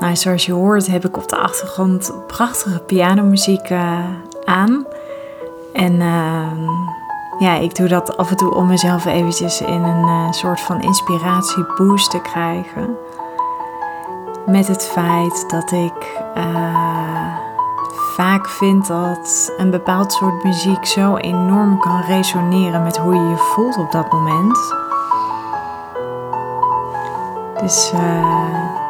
Nou, zoals je hoort heb ik op de achtergrond prachtige pianomuziek uh, aan. En uh, ja, ik doe dat af en toe om mezelf eventjes in een uh, soort van inspiratieboost te krijgen. Met het feit dat ik eh, vaak vind dat een bepaald soort muziek zo enorm kan resoneren met hoe je je voelt op dat moment. Dus,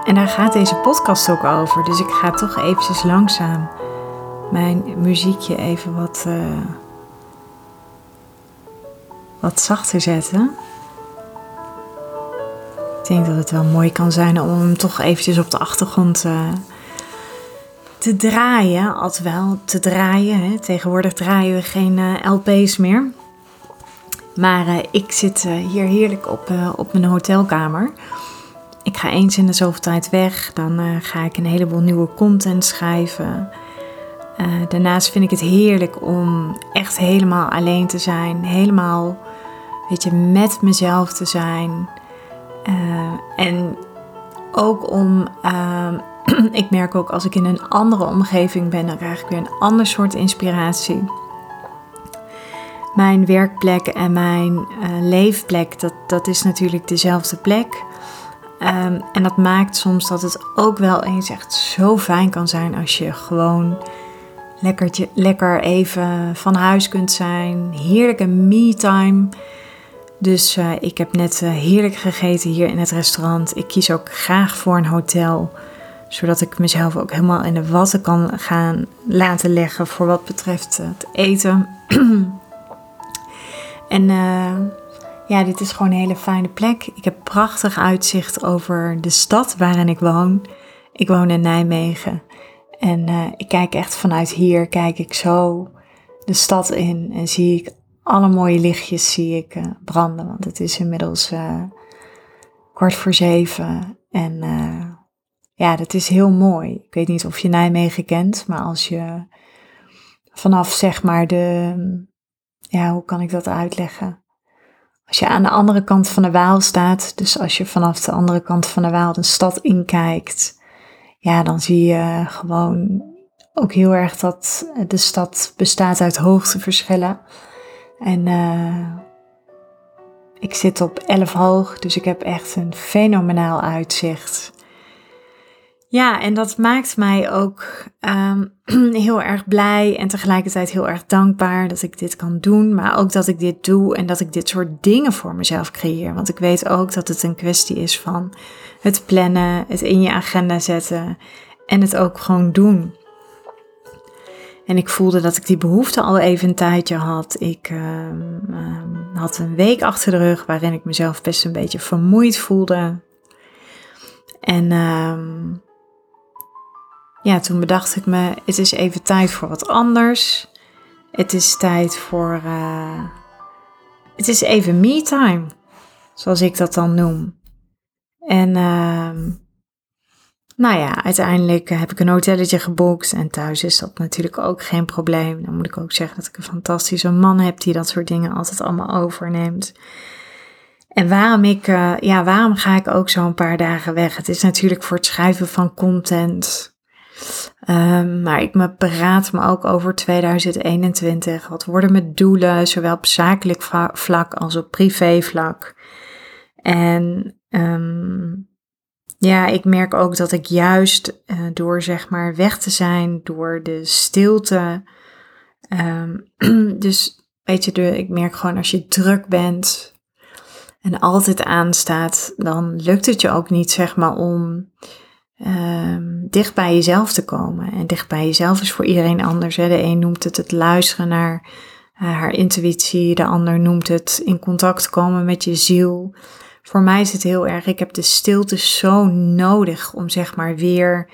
en daar gaat deze podcast ook over. Dus ik ga toch eventjes langzaam mijn muziekje even wat, uh, wat zachter zetten. Ik denk dat het wel mooi kan zijn om hem toch eventjes op de achtergrond uh, te draaien. Altijd wel te draaien. Hè. Tegenwoordig draaien we geen LP's meer. Maar ik zit hier heerlijk op, op mijn hotelkamer ik ga eens in de zoveel tijd weg. Dan uh, ga ik een heleboel nieuwe content schrijven. Uh, daarnaast vind ik het heerlijk om echt helemaal alleen te zijn. Helemaal, weet je, met mezelf te zijn. Uh, en ook om, ik merk ook als ik in een andere omgeving ben, dan krijg ik weer een ander soort inspiratie. Mijn werkplek en mijn leefplek, dat, dat is natuurlijk dezelfde plek. Um, en dat maakt soms dat het ook wel eens echt zo fijn kan zijn als je gewoon lekkertje, lekker even van huis kunt zijn. Heerlijke me-time. Dus uh, ik heb net uh, heerlijk gegeten hier in het restaurant. Ik kies ook graag voor een hotel. Zodat ik mezelf ook helemaal in de watten kan gaan laten leggen voor wat betreft het eten. en uh, ja, dit is gewoon een hele fijne plek. Ik heb prachtig uitzicht over de stad waarin ik woon. Ik woon in Nijmegen. En uh, ik kijk echt vanuit hier, kijk ik zo de stad in en zie ik alle mooie lichtjes zie ik uh, branden. Want het is inmiddels uh, kwart voor zeven. En ja, dat is heel mooi. Ik weet niet of je Nijmegen kent, maar als je vanaf zeg maar de, ja, hoe kan ik dat uitleggen? Als je aan de andere kant van de Waal staat, dus als je vanaf de andere kant van de Waal de stad inkijkt, ja, dan zie je gewoon ook heel erg dat de stad bestaat uit hoogteverschillen. En uh, ik zit op 11 hoog, dus ik heb echt een fenomenaal uitzicht. Ja, en dat maakt mij ook um, heel erg blij en tegelijkertijd heel erg dankbaar dat ik dit kan doen. Maar ook dat ik dit doe en dat ik dit soort dingen voor mezelf creëer. Want ik weet ook dat het een kwestie is van het plannen, het in je agenda zetten en het ook gewoon doen. En ik voelde dat ik die behoefte al even een tijdje had. Ik um, um, had een week achter de rug waarin ik mezelf best een beetje vermoeid voelde. En ja, toen bedacht ik me, het is even tijd voor wat anders. Het is tijd voor, uh, het is even me time, zoals ik dat dan noem. En uh, nou ja, uiteindelijk heb ik een hotelletje geboekt en thuis is dat natuurlijk ook geen probleem. Dan moet ik ook zeggen dat ik een fantastische man heb die dat soort dingen altijd allemaal overneemt. En waarom ik, uh, ja, waarom ga ik ook zo een paar dagen weg? Het is natuurlijk voor het schrijven van content. Um, maar ik me beraad me ook over 2021. Wat worden mijn doelen, zowel op zakelijk vlak als op privé vlak? En um, ja, ik merk ook dat ik juist uh, door zeg maar weg te zijn, door de stilte. Um, dus weet je, ik merk gewoon als je druk bent en altijd aanstaat, dan lukt het je ook niet zeg maar om um, dicht bij jezelf te komen. En dicht bij jezelf is voor iedereen anders. Hè. De een noemt het het luisteren naar uh, haar intuïtie, de ander noemt het in contact komen met je ziel. voor mij is het heel erg, ik heb de stilte zo nodig om zeg maar weer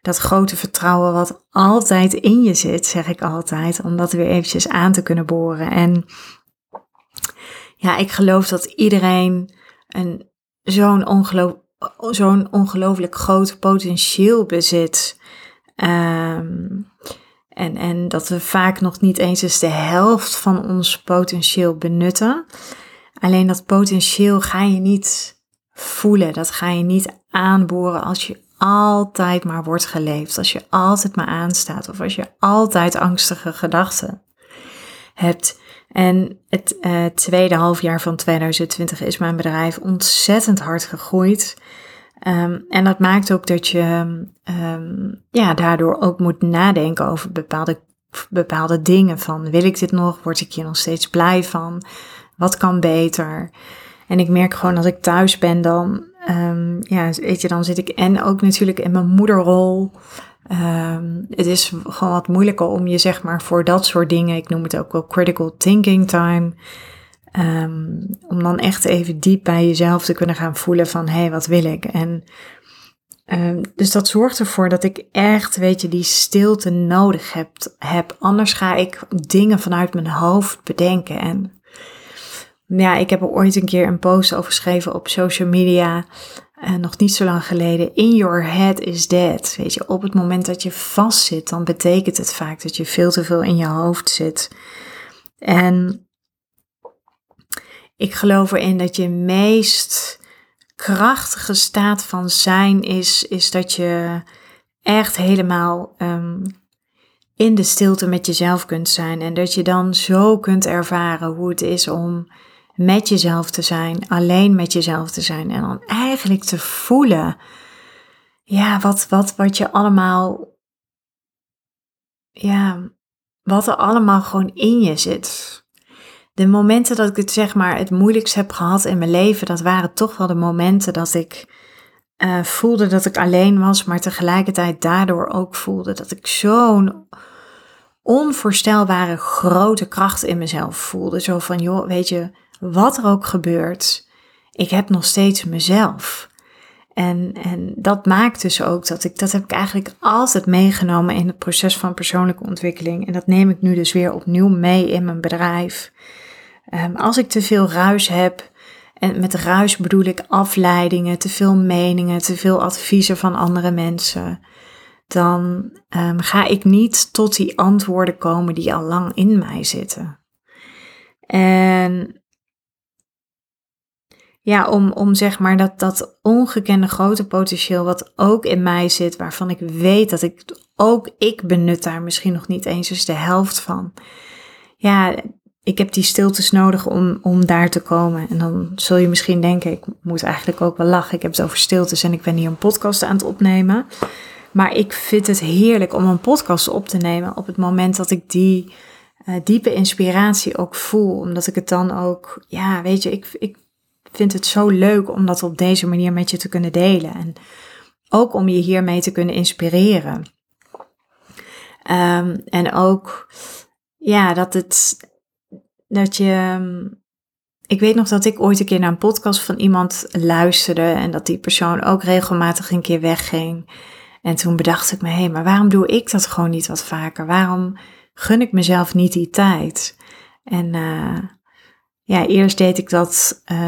dat grote vertrouwen wat altijd in je zit, zeg ik altijd, om dat weer eventjes aan te kunnen boren. En ja, ik geloof dat iedereen een zo'n ongeloof, zo'n ongelooflijk groot potentieel bezit. Ehm, en, en dat we vaak nog niet eens eens de helft van ons potentieel benutten. Alleen dat potentieel ga je niet voelen, dat ga je niet aanboren als je altijd maar wordt geleefd, als je altijd maar aanstaat of als je altijd angstige gedachten hebt. En het uh, tweede halfjaar van 2020 is mijn bedrijf ontzettend hard gegroeid. Um, en dat maakt ook dat je um, ja, daardoor ook moet nadenken over bepaalde, bepaalde dingen. Van wil ik dit nog? Word ik hier nog steeds blij van? Wat kan beter? En ik merk gewoon als ik thuis ben, dan, ja, weet je, dan zit ik en ook natuurlijk in mijn moederrol. Um, het is gewoon wat moeilijker om je, zeg maar, voor dat soort dingen, ik noem het ook wel critical thinking time, um, om dan echt even diep bij jezelf te kunnen gaan voelen van, hé, hey, wat wil ik? En um, dus dat zorgt ervoor dat ik echt, weet je, die stilte nodig heb. heb. Anders ga ik dingen vanuit mijn hoofd bedenken en ja, ik heb er ooit een keer een post over geschreven op social media. Uh, nog niet zo lang geleden. In your head is dead. Weet je, op het moment dat je vastzit, dan betekent het vaak dat je veel te veel in je hoofd zit. En ik geloof erin dat je meest krachtige staat van zijn is, is dat je echt helemaal um, in de stilte met jezelf kunt zijn. En dat je dan zo kunt ervaren hoe het is om met jezelf te zijn, alleen met jezelf te zijn en dan eigenlijk te voelen, ja, wat, wat, wat je allemaal, ja, wat er allemaal gewoon in je zit. De momenten dat ik het zeg maar het moeilijkst heb gehad in mijn leven, dat waren toch wel de momenten dat ik uh, voelde dat ik alleen was, maar tegelijkertijd daardoor ook voelde dat ik zo'n onvoorstelbare grote kracht in mezelf voelde. Zo van, joh, weet je, wat er ook gebeurt, ik heb nog steeds mezelf. En, en dat maakt dus ook dat ik, dat heb ik eigenlijk altijd meegenomen in het proces van persoonlijke ontwikkeling. En dat neem ik nu dus weer opnieuw mee in mijn bedrijf. Um, als ik te veel ruis heb, en met ruis bedoel ik afleidingen, te veel meningen, te veel adviezen van andere mensen, dan um, ga ik niet tot die antwoorden komen die al lang in mij zitten. En ja, om, om zeg maar dat, dat ongekende grote potentieel wat ook in mij zit, waarvan ik weet dat ik ook ik benut daar misschien nog niet eens de helft van. Ja, ik heb die stiltes nodig om, om daar te komen. En dan zul je misschien denken, ik moet eigenlijk ook wel lachen. Ik heb het over stiltes en ik ben hier een podcast aan het opnemen. Maar ik vind het heerlijk om een podcast op te nemen op het moment dat ik die uh, diepe inspiratie ook voel. Omdat ik het dan ook, ja, weet je, ik, ik vind het zo leuk om dat op deze manier met je te kunnen delen. En ook om je hiermee te kunnen inspireren. Um, en ook, ja, dat het, dat je, ik weet nog dat ik ooit een keer naar een podcast van iemand luisterde en dat die persoon ook regelmatig een keer wegging. En toen bedacht ik me, hé, hey, maar waarom doe ik dat gewoon niet wat vaker? Waarom gun ik mezelf niet die tijd? En uh, ja, eerst deed ik dat, uh,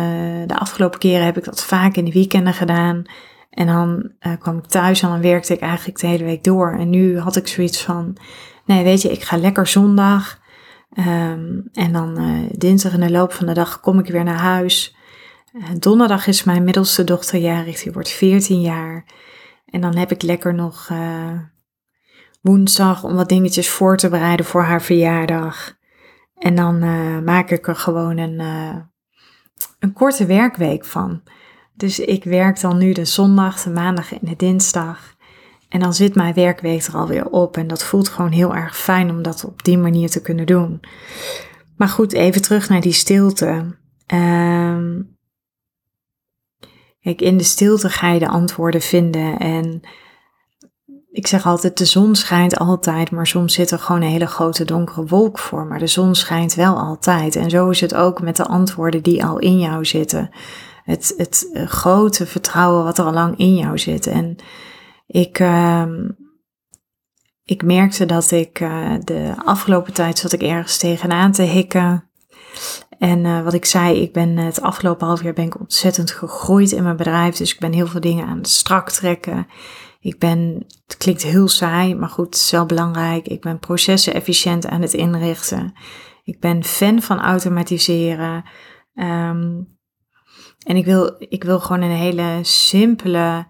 de afgelopen keren heb ik dat vaak in de weekenden gedaan. En dan uh, kwam ik thuis en dan werkte ik eigenlijk de hele week door. En nu had ik zoiets van, nee weet je, ik ga lekker zondag. Um, en dan uh, dinsdag in de loop van de dag kom ik weer naar huis. donderdag is mijn middelste dochter jarig, die wordt 14 jaar. En dan heb ik lekker nog woensdag om wat dingetjes voor te bereiden voor haar verjaardag. En dan uh, maak ik er gewoon een, uh, een korte werkweek van. Dus ik werk dan nu de zondag, de maandag en de dinsdag. En dan zit mijn werkweek er alweer op. En dat voelt gewoon heel erg fijn om dat op die manier te kunnen doen. Maar goed, even terug naar die stilte. Um, in de stilte ga je de antwoorden vinden. En ik zeg altijd, de zon schijnt altijd, maar soms zit er gewoon een hele grote donkere wolk voor. Maar de zon schijnt wel altijd. En zo is het ook met de antwoorden die al in jou zitten. het, het eh, grote vertrouwen wat er al lang in jou zit. En ik, ehm, ik merkte dat ik uh, de afgelopen tijd zat ik ergens tegenaan te hikken. En uh, wat ik zei, ik ben het afgelopen half jaar ben ik ontzettend gegroeid in mijn bedrijf. Dus ik ben heel veel dingen aan het strak trekken. Ik ben, het klinkt heel saai, maar goed, het is wel belangrijk. Ik ben processen efficiënt aan het inrichten. Ik ben fan van automatiseren. Um, en ik wil, ik wil gewoon een hele simpele,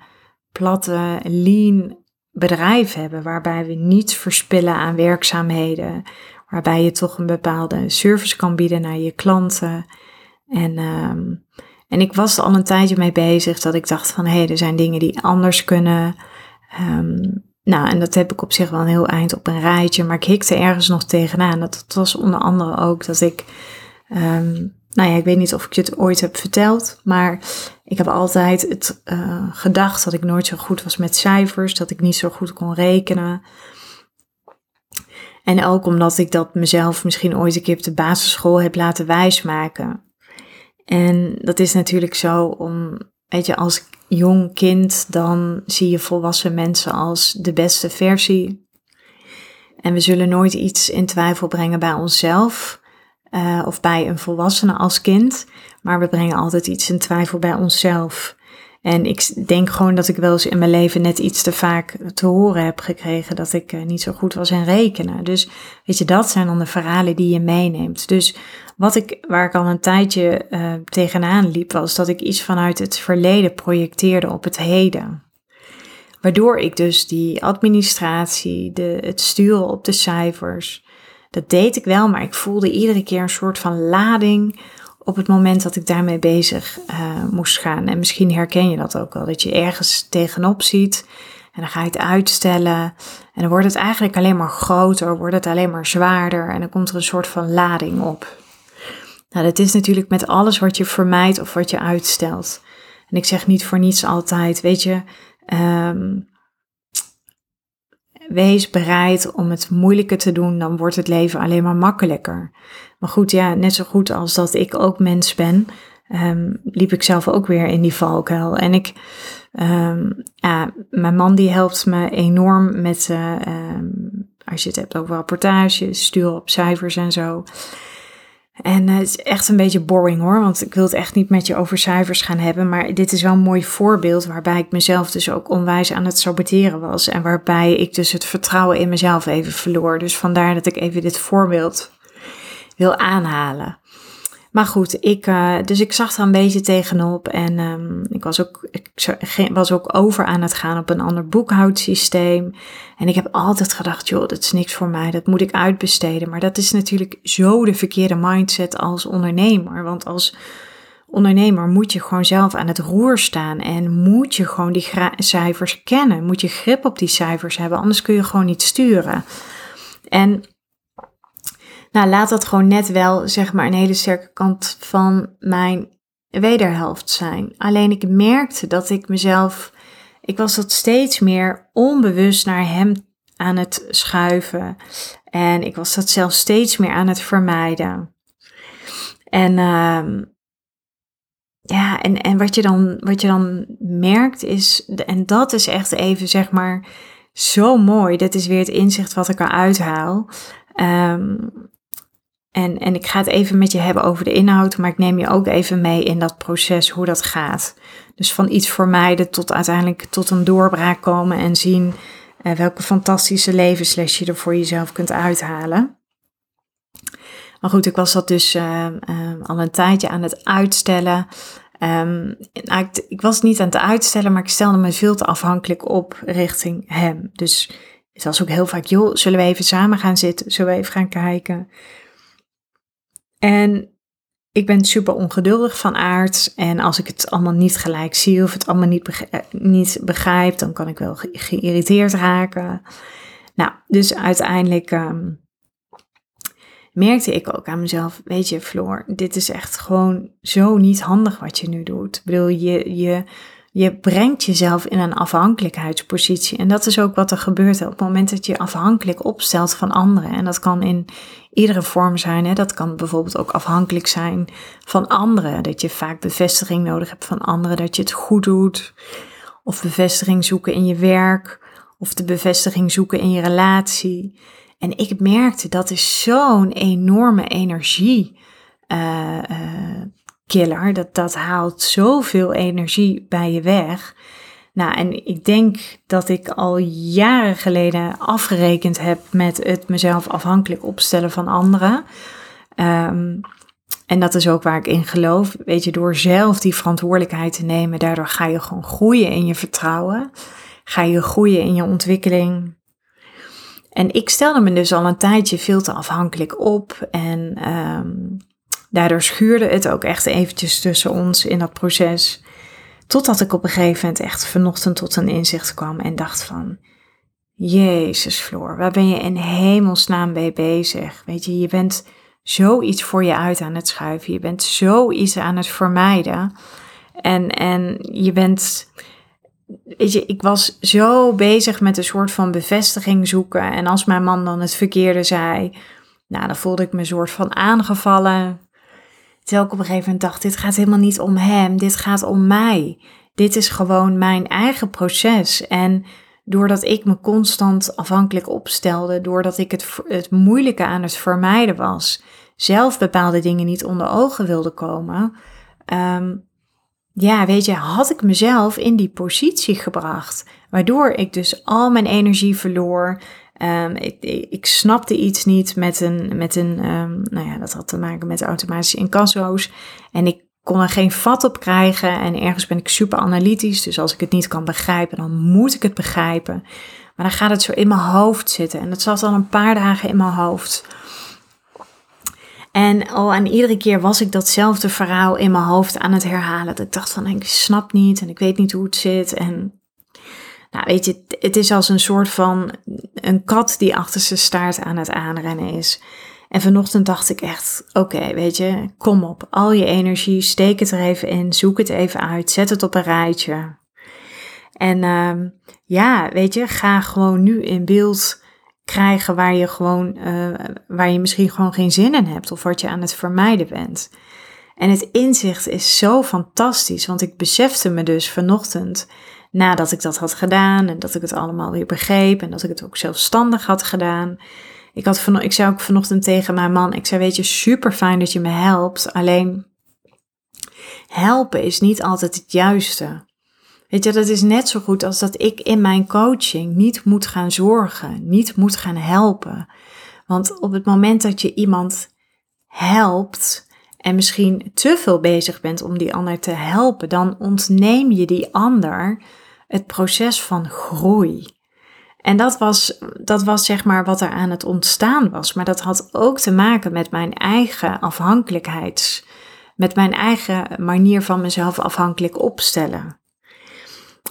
platte, lean bedrijf hebben. Waarbij we niets verspillen aan werkzaamheden. Waarbij je toch een bepaalde service kan bieden naar je klanten. En, um, en ik was er al een tijdje mee bezig dat ik dacht van hé, hey, er zijn dingen die anders kunnen. Um, nou, en dat heb ik op zich wel een heel eind op een rijtje, maar ik hikte ergens nog tegenaan. Dat, was onder andere ook dat ik, um, nou ja, ik weet niet of ik je het ooit heb verteld, maar ik heb altijd het uh, gedacht dat ik nooit zo goed was met cijfers, dat ik niet zo goed kon rekenen. En ook omdat ik dat mezelf misschien ooit een keer op de basisschool heb laten wijsmaken. En dat is natuurlijk zo om, weet je, als jong kind, dan zie je volwassen mensen als de beste versie. En we zullen nooit iets in twijfel brengen bij onszelf uh, of bij een volwassene als kind, maar we brengen altijd iets in twijfel bij onszelf. En ik denk gewoon dat ik wel eens in mijn leven net iets te vaak te horen heb gekregen dat ik uh, niet zo goed was in rekenen. Dus weet je, dat zijn dan de verhalen die je meeneemt. Dus wat ik, waar ik al een tijdje uh, tegenaan liep, was dat ik iets vanuit het verleden projecteerde op het heden. Waardoor ik dus die administratie, de, het sturen op de cijfers, dat deed ik wel, maar ik voelde iedere keer een soort van lading op het moment dat ik daarmee bezig uh, moest gaan. En misschien herken je dat ook wel, dat je ergens tegenop ziet en dan ga je het uitstellen en dan wordt het eigenlijk alleen maar groter, wordt het alleen maar zwaarder en dan komt er een soort van lading op. Nou, dat is natuurlijk met alles wat je vermijdt of wat je uitstelt. En ik zeg niet voor niets altijd, weet je, um, wees bereid om het moeilijker te doen, dan wordt het leven alleen maar makkelijker. Maar goed, ja, net zo goed als dat ik ook mens ben, um, liep ik zelf ook weer in die valkuil. En ik, um, ja, mijn man die helpt me enorm met, uh, als je het hebt over rapportages, sturen op cijfers en zo. En uh, het is echt een beetje boring hoor, want ik wil het echt niet met je over cijfers gaan hebben. Maar dit is wel een mooi voorbeeld waarbij ik mezelf dus ook onwijs aan het saboteren was. En waarbij ik dus het vertrouwen in mezelf even verloor. Dus vandaar dat ik even dit voorbeeld wil aanhalen. Maar goed, ik, uh, dus ik zag er een beetje tegenop en um, ik, was ook, ik was ook over aan het gaan op een ander boekhoudsysteem. En ik heb altijd gedacht, joh, dat is niks voor mij, dat moet ik uitbesteden. Maar dat is natuurlijk zo de verkeerde mindset als ondernemer. Want als ondernemer moet je gewoon zelf aan het roer staan en moet je gewoon die cijfers kennen. Moet je grip op die cijfers hebben, anders kun je gewoon niet sturen. En nou, laat dat gewoon net wel, zeg maar, een hele sterke kant van mijn wederhelft zijn. Alleen ik merkte dat ik mezelf, ik was dat steeds meer onbewust naar hem aan het schuiven. En ik was dat zelfs steeds meer aan het vermijden. En uh, ja, en, en wat, je dan, wat je dan merkt is, en dat is echt even zeg maar zo mooi. Dat is weer het inzicht wat ik eruit haal. Um, en, en ik ga het even met je hebben over de inhoud, maar ik neem je ook even mee in dat proces, hoe dat gaat. Dus van iets vermijden tot uiteindelijk tot een doorbraak komen en zien uh, welke fantastische levensles je er voor jezelf kunt uithalen. Maar goed, ik was dat dus uh, uh, al een tijdje aan het uitstellen. Nou, ik, ik, was niet aan het uitstellen, maar ik stelde me veel te afhankelijk op richting hem. Dus het was ook heel vaak, joh, zullen we even samen gaan zitten? Zullen we even gaan kijken? En ik ben super ongeduldig van aard. En als ik het allemaal niet gelijk zie of het allemaal niet, begrijp, eh, niet dan kan ik wel geïrriteerd raken. Nou, dus uiteindelijk um, merkte ik ook aan mezelf, weet je Floor, dit is echt gewoon zo niet handig wat je nu doet. Ik bedoel, je, je Je brengt jezelf in een afhankelijkheidspositie. En dat is ook wat er gebeurt op het moment dat je afhankelijk opstelt van anderen. En dat kan in iedere vorm zijn. Hè? Dat kan bijvoorbeeld ook afhankelijk zijn van anderen. Dat je vaak bevestiging nodig hebt van anderen, dat je het goed doet. Of bevestiging zoeken in je werk. Of de bevestiging zoeken in je relatie. En ik merkte dat is zo'n enorme energie. Uh, killer. Dat, dat haalt zoveel energie bij je weg. Nou, en ik denk dat ik al jaren geleden afgerekend heb met het mezelf afhankelijk opstellen van anderen. Um, en dat is ook waar ik in geloof. Weet je, door zelf die verantwoordelijkheid te nemen, daardoor ga je gewoon groeien in je vertrouwen. Ga je groeien in je ontwikkeling. En ik stelde me dus al een tijdje veel te afhankelijk op. En um, Daardoor schuurde het ook echt eventjes tussen ons in dat proces. Totdat ik op een gegeven moment echt vanochtend tot een inzicht kwam en dacht van... Jezus Floor, waar ben je in hemelsnaam mee bezig? Weet je, je bent zoiets voor je uit aan het schuiven. Je bent zoiets aan het vermijden. En, en je bent... Weet je, ik was zo bezig met een soort van bevestiging zoeken. En als mijn man dan het verkeerde zei... Nou, dan voelde ik me een soort van aangevallen. Terwijl ik op een gegeven moment dacht, dit gaat helemaal niet om hem, dit gaat om mij. Dit is gewoon mijn eigen proces. En doordat ik me constant afhankelijk opstelde, doordat ik het, het moeilijke aan het vermijden was, zelf bepaalde dingen niet onder ogen wilde komen, um, ja, weet je, had ik mezelf in die positie gebracht. Waardoor ik dus al mijn energie verloor, Um, ik, snapte iets niet met een, met een um, nou ja, dat had te maken met automatische incasso's. En ik kon er geen vat op krijgen. En ergens ben ik super analytisch. Dus als ik het niet kan begrijpen, dan moet ik het begrijpen. Maar dan gaat het zo in mijn hoofd zitten. En dat zat al een paar dagen in mijn hoofd. En al aan iedere keer was ik datzelfde verhaal in mijn hoofd aan het herhalen. Dat ik dacht van, ik snap niet en ik weet niet hoe het zit. En nou, weet je, het is als een soort van een kat die achter zijn staart aan het aanrennen is. En vanochtend dacht ik echt, oké, weet je, kom op, al je energie, steek het er even in, zoek het even uit, zet het op een rijtje. En uh, ja, weet je, ga gewoon nu in beeld krijgen waar je gewoon, uh, waar je misschien gewoon geen zin in hebt of wat je aan het vermijden bent. En het inzicht is zo fantastisch, want ik besefte me dus vanochtend nadat ik dat had gedaan en dat ik het allemaal weer begreep en dat ik het ook zelfstandig had gedaan. Ik, had ik zei ook vanochtend tegen mijn man, ik zei weet je, super fijn dat je me helpt, alleen helpen is niet altijd het juiste. Weet je, dat is net zo goed als dat ik in mijn coaching niet moet gaan zorgen, niet moet gaan helpen. Want op het moment dat je iemand helpt en misschien te veel bezig bent om die ander te helpen, dan ontneem je die ander het proces van groei. En dat was, dat was zeg maar wat er aan het ontstaan was. Maar dat had ook te maken met mijn eigen afhankelijkheids, met mijn eigen manier van mezelf afhankelijk opstellen.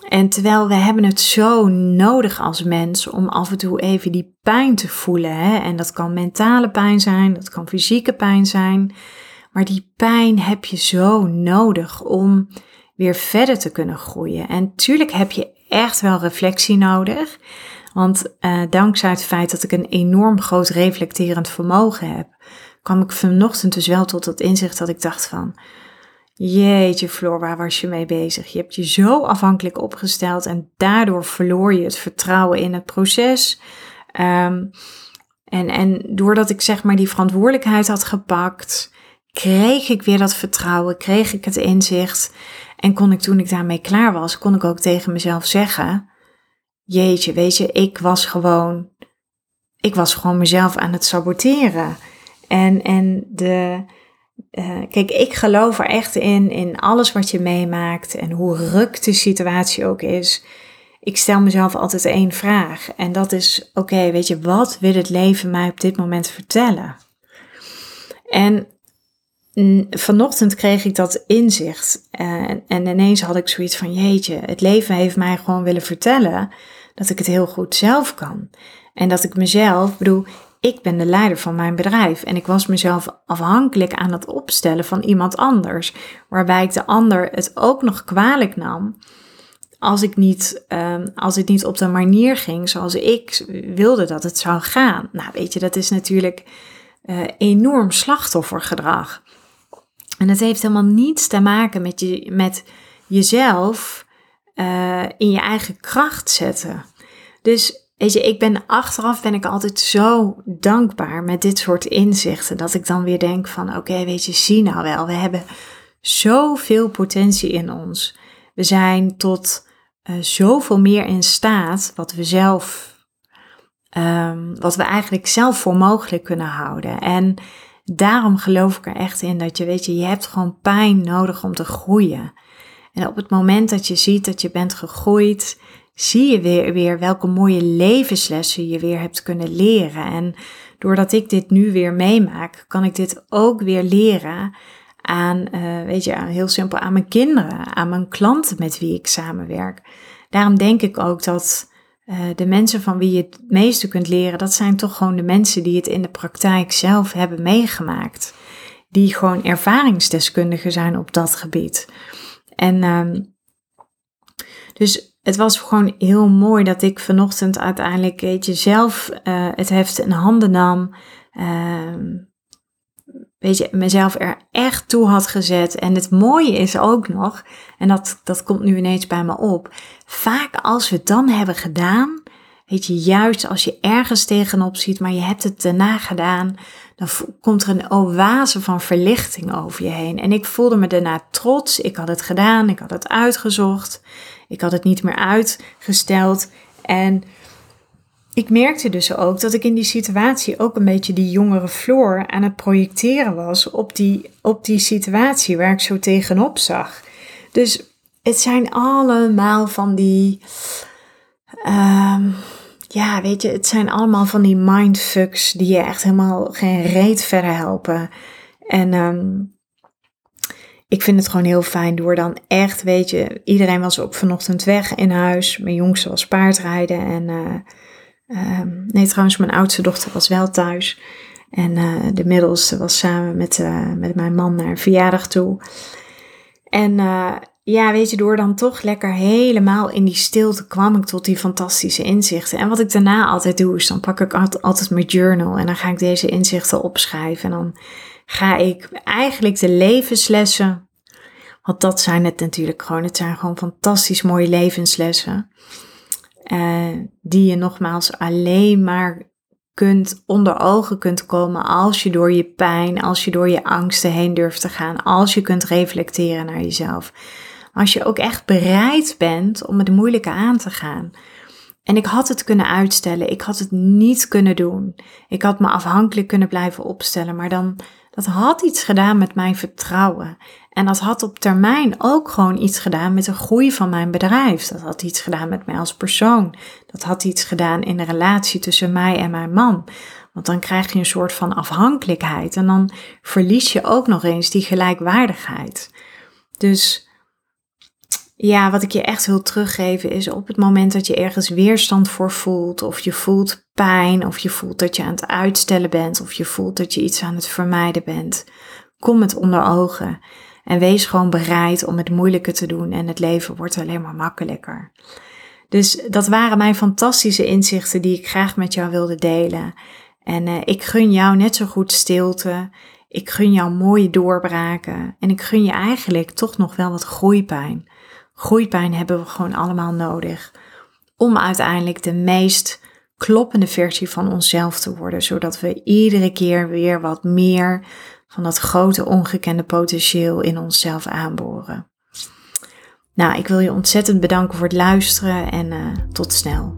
En terwijl we hebben het zo nodig als mens om af en toe even die pijn te voelen. Hè? En dat kan mentale pijn zijn, dat kan fysieke pijn zijn. Maar die pijn heb je zo nodig om weer verder te kunnen groeien. En tuurlijk heb je echt wel reflectie nodig. Want uh, dankzij het feit dat ik een enorm groot reflecterend vermogen heb, kwam ik vanochtend dus wel tot het inzicht dat ik dacht van, jeetje Floor, waar was je mee bezig? Je hebt je zo afhankelijk opgesteld en daardoor verloor je het vertrouwen in het proces. Um, en, en doordat ik zeg maar die verantwoordelijkheid had gepakt, kreeg ik weer dat vertrouwen, kreeg ik het inzicht. En kon ik toen ik daarmee klaar was, kon ik ook tegen mezelf zeggen: Jeetje, weet je, ik was gewoon, ik was gewoon mezelf aan het saboteren. En, en de, uh, kijk, ik geloof er echt in, in alles wat je meemaakt en hoe ruk de situatie ook is. Ik stel mezelf altijd één vraag en dat is: oké, weet je, wat wil het leven mij op dit moment vertellen? En vanochtend kreeg ik dat inzicht. En, en ineens had ik zoiets van: jeetje, het leven heeft mij gewoon willen vertellen dat ik het heel goed zelf kan. En dat ik mezelf, bedoel, ik ben de leider van mijn bedrijf en ik was mezelf afhankelijk aan het opstellen van iemand anders, waarbij ik de ander het ook nog kwalijk nam als, ik niet, ehm, als het niet op de manier ging zoals ik wilde dat het zou gaan. Nou, weet je, dat is natuurlijk uh, enorm slachtoffergedrag. En het heeft helemaal niets te maken met, je, met jezelf uh, in je eigen kracht zetten. Dus weet je, ik ben achteraf ben ik altijd zo dankbaar met dit soort inzichten. Dat ik dan weer denk van oké, weet je, zie nou wel, we hebben zoveel potentie in ons. We zijn tot uh, zoveel meer in staat wat we zelf, um, wat we eigenlijk zelf voor mogelijk kunnen houden. En daarom geloof ik er echt in dat je, weet je, je hebt gewoon pijn nodig om te groeien. En op het moment dat je ziet dat je bent gegroeid, zie je weer, weer welke mooie levenslessen je weer hebt kunnen leren. En doordat ik dit nu weer meemaak, kan ik dit ook weer leren aan, uh, weet je, heel simpel aan mijn kinderen, aan mijn klanten met wie ik samenwerk. Daarom denk ik ook dat uh, de mensen van wie je het meeste kunt leren, dat zijn toch gewoon de mensen die het in de praktijk zelf hebben meegemaakt. Die gewoon ervaringsdeskundigen zijn op dat gebied. En um, dus het was gewoon heel mooi dat ik vanochtend uiteindelijk, weet je, zelf uh, het heft in handen nam. Uh, weet je, mezelf er echt toe had gezet. En het mooie is ook nog, en dat, dat komt nu ineens bij me op, vaak als we het dan hebben gedaan, weet je, juist als je ergens tegenop ziet, maar je hebt het daarna gedaan, dan komt er een oase van verlichting over je heen. En ik voelde me daarna trots. Ik had het gedaan, ik had het uitgezocht, ik had het niet meer uitgesteld. En ik merkte dus ook dat ik in die situatie ook een beetje die jongere Floor aan het projecteren was op die, op die situatie waar ik zo tegenop zag. Dus het zijn allemaal van die. Um, ja, weet je, het zijn allemaal van die mindfucks die je echt helemaal geen reet verder helpen. En um, ik vind het gewoon heel fijn door dan echt, weet je, iedereen was ook vanochtend weg in huis. Mijn jongste was paardrijden en, uh, um, nee trouwens, mijn oudste dochter was wel thuis. En uh, de middelste was samen met, uh, met mijn man naar een verjaardag toe. En uh, ja, weet je, door dan toch lekker helemaal in die stilte kwam ik tot die fantastische inzichten. En wat ik daarna altijd doe, is dan pak ik altijd mijn journal en dan ga ik deze inzichten opschrijven. En dan ga ik eigenlijk de levenslessen, want dat zijn het natuurlijk gewoon, het zijn gewoon fantastisch mooie levenslessen. Uh, die je nogmaals alleen maar kunt onder ogen kunt komen als je door je pijn, als je door je angsten heen durft te gaan, als je kunt reflecteren naar jezelf. Als je ook echt bereid bent om het moeilijke aan te gaan. En ik had het kunnen uitstellen, ik had het niet kunnen doen. Ik had me afhankelijk kunnen blijven opstellen, maar dan dat had iets gedaan met mijn vertrouwen. En dat had op termijn ook gewoon iets gedaan met de groei van mijn bedrijf. Dat had iets gedaan met mij als persoon. Dat had iets gedaan in de relatie tussen mij en mijn man. Want dan krijg je een soort van afhankelijkheid en dan verlies je ook nog eens die gelijkwaardigheid. Dus ja, wat ik je echt wil teruggeven is op het moment dat je ergens weerstand voor voelt, of je voelt pijn, of je voelt dat je aan het uitstellen bent, of je voelt dat je iets aan het vermijden bent, kom het onder ogen en wees gewoon bereid om het moeilijke te doen en het leven wordt alleen maar makkelijker. Dus dat waren mijn fantastische inzichten die ik graag met jou wilde delen. En uh, ik gun jou net zo goed stilte. Ik gun jou mooie doorbraken. En ik gun je eigenlijk toch nog wel wat groeipijn. Groeipijn hebben we gewoon allemaal nodig om uiteindelijk de meest kloppende versie van onszelf te worden, zodat we iedere keer weer wat meer van dat grote ongekende potentieel in onszelf aanboren. Nou, ik wil je ontzettend bedanken voor het luisteren en uh, tot snel.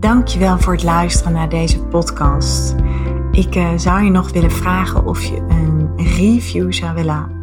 Dankjewel voor het luisteren naar deze podcast. Ik uh, zou je nog willen vragen of je een review zou willen